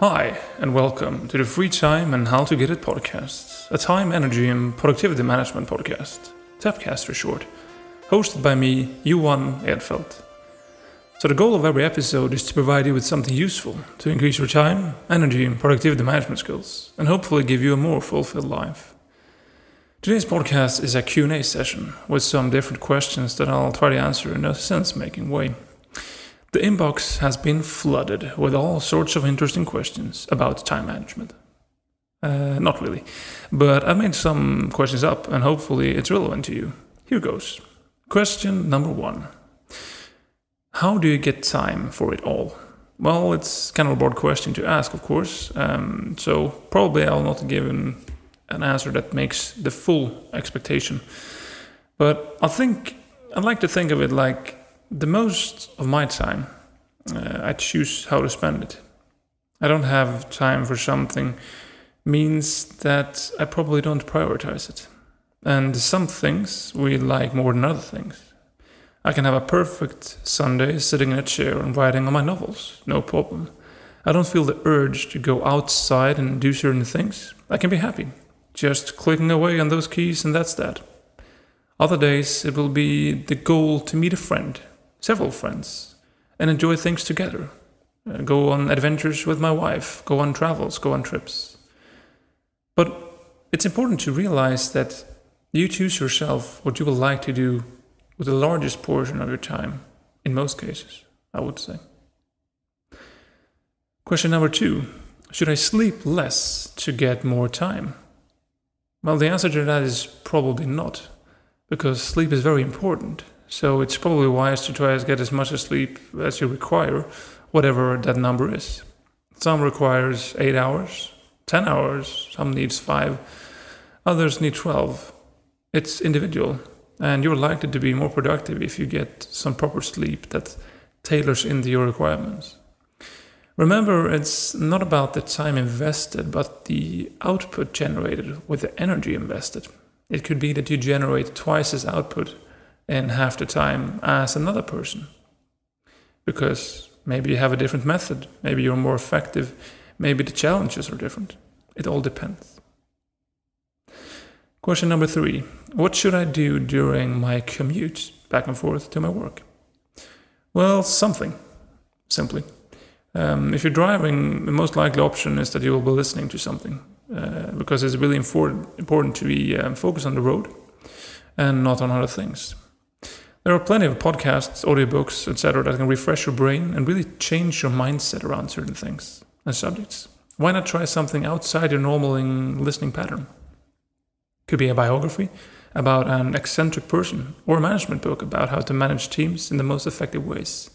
Hi, and welcome to the Free Time and How to Get It podcast, a time, energy, and productivity management podcast, TAPcast for short, hosted by me, Johan Edfeldt. So, the goal of every episode is to provide you with something useful to increase your time, energy, and productivity management skills, and hopefully give you a more fulfilled life. Today's podcast is a Q&A session with some different questions that I'll try to answer in a sense-making way. The inbox has been flooded with all sorts of interesting questions about time management. Uh, not really, but I've made some questions up and hopefully it's relevant to you. Here goes. Question number one How do you get time for it all? Well, it's kind of a broad question to ask, of course, um, so probably I'll not give an, an answer that makes the full expectation. But I think I'd like to think of it like the most of my time, uh, I choose how to spend it. I don't have time for something means that I probably don't prioritize it. And some things we like more than other things. I can have a perfect Sunday sitting in a chair and writing on my novels, no problem. I don't feel the urge to go outside and do certain things. I can be happy, just clicking away on those keys, and that's that. Other days, it will be the goal to meet a friend, several friends, and enjoy things together. Uh, go on adventures with my wife, go on travels, go on trips. But it's important to realize that you choose yourself what you would like to do with the largest portion of your time, in most cases, I would say. Question number two Should I sleep less to get more time? Well, the answer to that is probably not, because sleep is very important. So it's probably wise to try to get as much sleep as you require, whatever that number is. Some requires 8 hours, 10 hours, some needs 5, others need 12. It's individual, and you're likely to be more productive if you get some proper sleep that tailors into your requirements. Remember, it's not about the time invested, but the output generated with the energy invested. It could be that you generate twice as output in half the time as another person. Because maybe you have a different method, maybe you're more effective, maybe the challenges are different. It all depends. Question number three What should I do during my commute back and forth to my work? Well, something, simply. Um, if you're driving, the most likely option is that you will be listening to something uh, because it's really important, to be um, focused on the road and not on other things. There are plenty of podcasts, audiobooks, etc., that can refresh your brain and really change your mindset around certain things and subjects. Why not try something outside your normal listening pattern? Could be a biography about an eccentric person or a management book about how to manage teams in the most effective ways.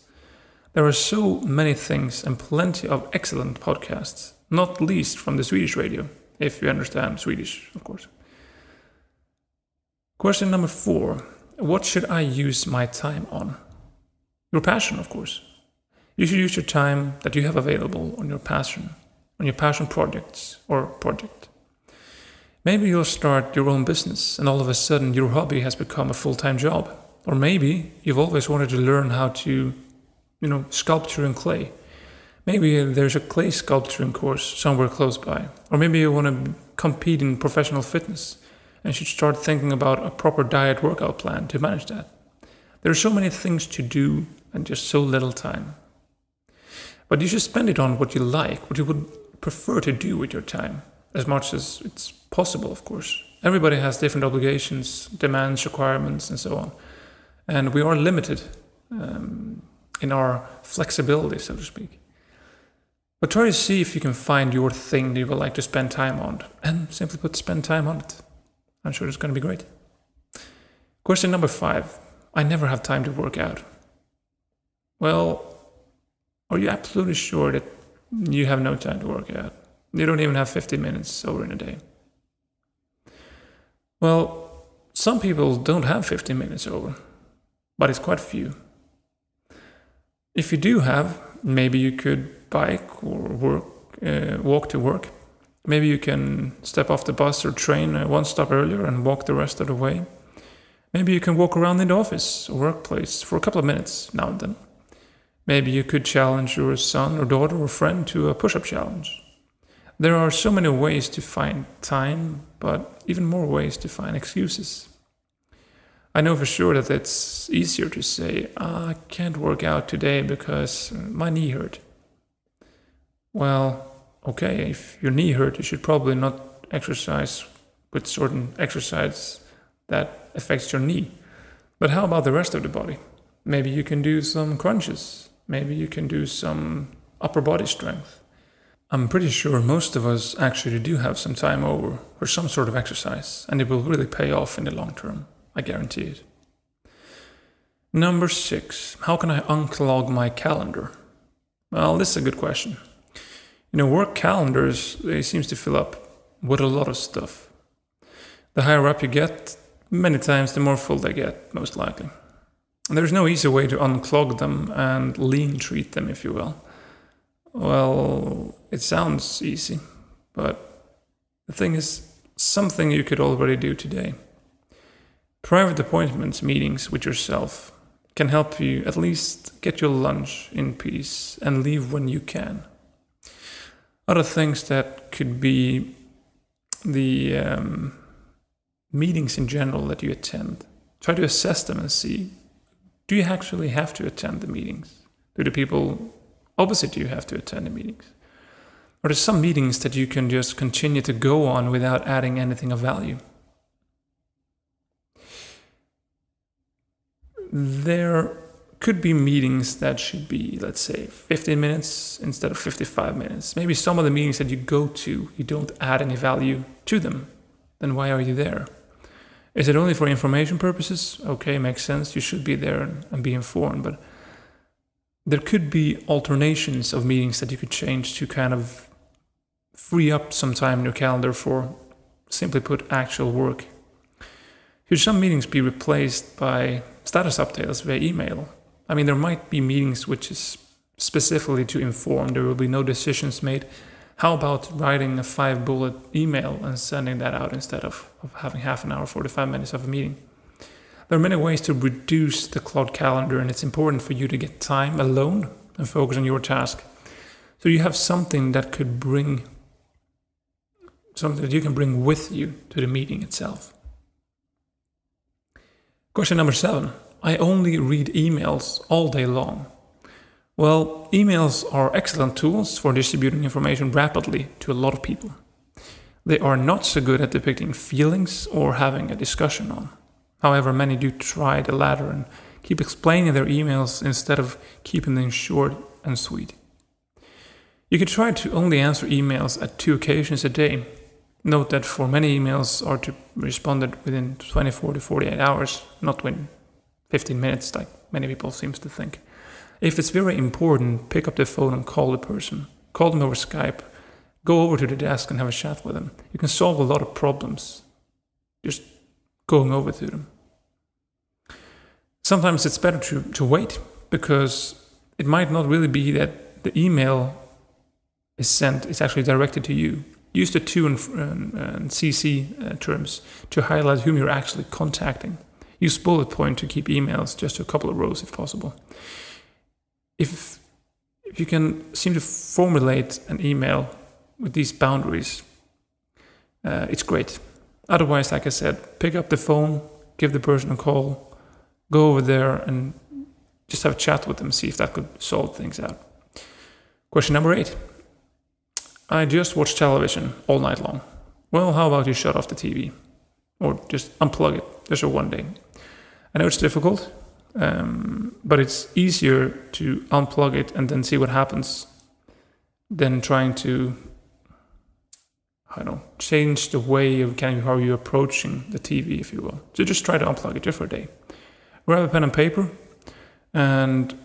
There are so many things and plenty of excellent podcasts, not least from the Swedish radio, if you understand Swedish, of course. Question number four what should I use my time on? Your passion, of course. You should use your time that you have available on your passion, on your passion projects or project. Maybe you'll start your own business and all of a sudden your hobby has become a full time job. Or maybe you've always wanted to learn how to, you know, sculpture in clay. Maybe there's a clay sculpturing course somewhere close by. Or maybe you want to compete in professional fitness and should start thinking about a proper diet workout plan to manage that. There are so many things to do and just so little time. But you should spend it on what you like, what you would prefer to do with your time, as much as it's possible, of course. Everybody has different obligations, demands, requirements, and so on. And we are limited um, in our flexibility, so to speak. But try to see if you can find your thing that you would like to spend time on, and simply put, spend time on it. I'm sure it's going to be great. Question number five I never have time to work out. Well, are you absolutely sure that you have no time to work out? You don't even have 50 minutes over in a day. Well, some people don't have 50 minutes over, but it's quite few. If you do have, maybe you could bike or work, uh, walk to work. Maybe you can step off the bus or train uh, one stop earlier and walk the rest of the way. Maybe you can walk around in the office or workplace for a couple of minutes now and then. Maybe you could challenge your son or daughter or friend to a push up challenge. There are so many ways to find time, but even more ways to find excuses. I know for sure that it's easier to say, I can't work out today because my knee hurt. Well, okay, if your knee hurt, you should probably not exercise with certain exercise that affects your knee. But how about the rest of the body? Maybe you can do some crunches. Maybe you can do some upper body strength. I'm pretty sure most of us actually do have some time over for some sort of exercise, and it will really pay off in the long term. I guarantee it. Number six, how can I unclog my calendar? Well, this is a good question. You know, work calendars, they seems to fill up with a lot of stuff. The higher up you get, many times the more full they get, most likely. And there's no easy way to unclog them and lean treat them, if you will. Well, it sounds easy, but the thing is, something you could already do today. Private appointments, meetings with yourself, can help you at least get your lunch in peace and leave when you can. Other things that could be the um, meetings in general that you attend. Try to assess them and see do you actually have to attend the meetings? Do the people opposite you have to attend the meetings? Or are there some meetings that you can just continue to go on without adding anything of value? There could be meetings that should be, let's say, 15 minutes instead of 55 minutes. Maybe some of the meetings that you go to, you don't add any value to them. Then why are you there? Is it only for information purposes? Okay, makes sense. You should be there and, be informed. But there could be alternations of meetings that you could change to kind of free up some time in your calendar for, simply put, actual work. Should some meetings be replaced by status updates via email? I mean, there might be meetings which is specifically to inform. There will be no decisions made how about writing a five bullet email and sending that out instead of, of having half an hour, 45 minutes of a meeting? There are many ways to reduce the cloud calendar, and it's important for you to get time alone and focus on your task. So you have something that could bring something that you can bring with you to the meeting itself. Question number seven I only read emails all day long. Well, emails are excellent tools for distributing information rapidly to a lot of people. They are not so good at depicting feelings or having a discussion on. However, many do try the latter and keep explaining their emails instead of keeping them short and sweet. You could try to only answer emails at two occasions a day. Note that for many emails are to be responded within 24 to 48 hours, not within 15 minutes like many people seem to think. If it's very important, pick up the phone and call the person. Call them over Skype. Go over to the desk and have a chat with them. You can solve a lot of problems just going over to them. Sometimes it's better to, to wait because it might not really be that the email is sent, it's actually directed to you. Use the to and, and CC uh, terms to highlight whom you're actually contacting. Use bullet point to keep emails just a couple of rows if possible if if you can seem to formulate an email with these boundaries, uh, it's great. Otherwise, like I said, pick up the phone, give the person a call, go over there and just have a chat with them, see if that could solve things out. Question number eight. I just watch television all night long. Well, how about you shut off the TV? Or just unplug it just a one day? I know it's difficult, um, but it's easier to unplug it and then see what happens than trying to, I don't know, change the way of kind of how you're approaching the TV, if you will. So just try to unplug it just for a day. Grab a pen and paper and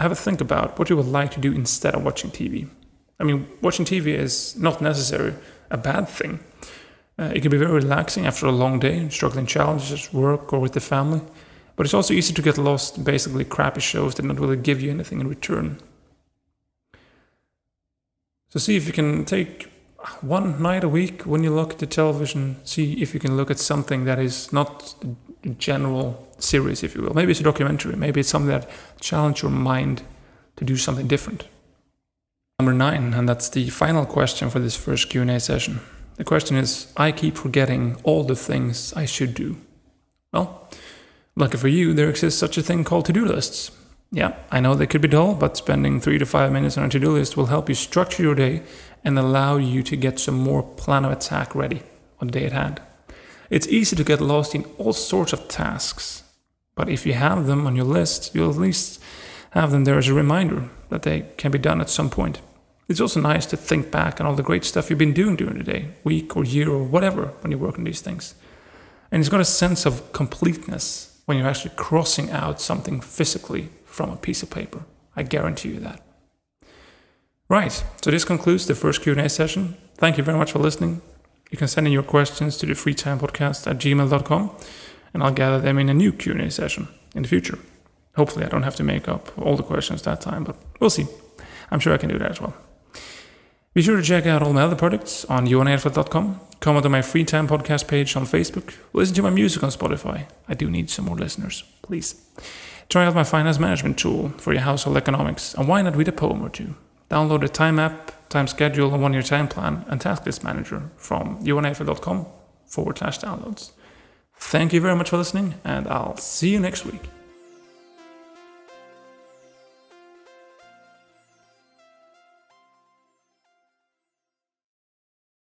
have a think about what you would like to do instead of watching TV. I mean, watching TV is not necessarily a bad thing. Uh, it can be very relaxing after a long day, struggling challenges work or with the family. But it's also easy to get lost in basically crappy shows that don't really give you anything in return. So see if you can take one night a week when you look at the television, see if you can look at something that is not a general series, if you will. Maybe it's a documentary, maybe it's something that challenges your mind to do something different. Number nine, and that's the final question for this first Q&A session. The question is, I keep forgetting all the things I should do. Well, lucky for you, there exists such a thing called to-do lists. Yeah, I know they could be dull, but spending three to five minutes on a to-do list will help you structure your day and allow you to get some more plan of attack ready on the day at hand. It's easy to get lost in all sorts of tasks, but if you have them on your list, you'll at least have them there as a reminder that they can be done at some point. It's also nice to think back on all the great stuff you've been doing during the day, week or year or whatever when you work on these things. And it's got a sense of completeness when you're actually crossing out something physically from a piece of paper. I guarantee you that. Right, so this concludes the first Q&A session. Thank you very much for listening. You can send in your questions to the freetimepodcast at gmail.com and I'll gather them in a new Q&A session in the future. Hopefully I don't have to make up all the questions that time, but we'll see. I'm sure I can do that as well. Be sure to check out all my other products on johanedfeldt.com. Comment on my free time podcast page on Facebook. Listen to my music on Spotify. I do need some more listeners, please. Try out my finance management tool for your household economics, and why not read a poem or two? Download the time app, time schedule, and one year time plan, and task list manager from johanedfeldt.com forward slash downloads. Thank you very much for listening, and I'll see you next week.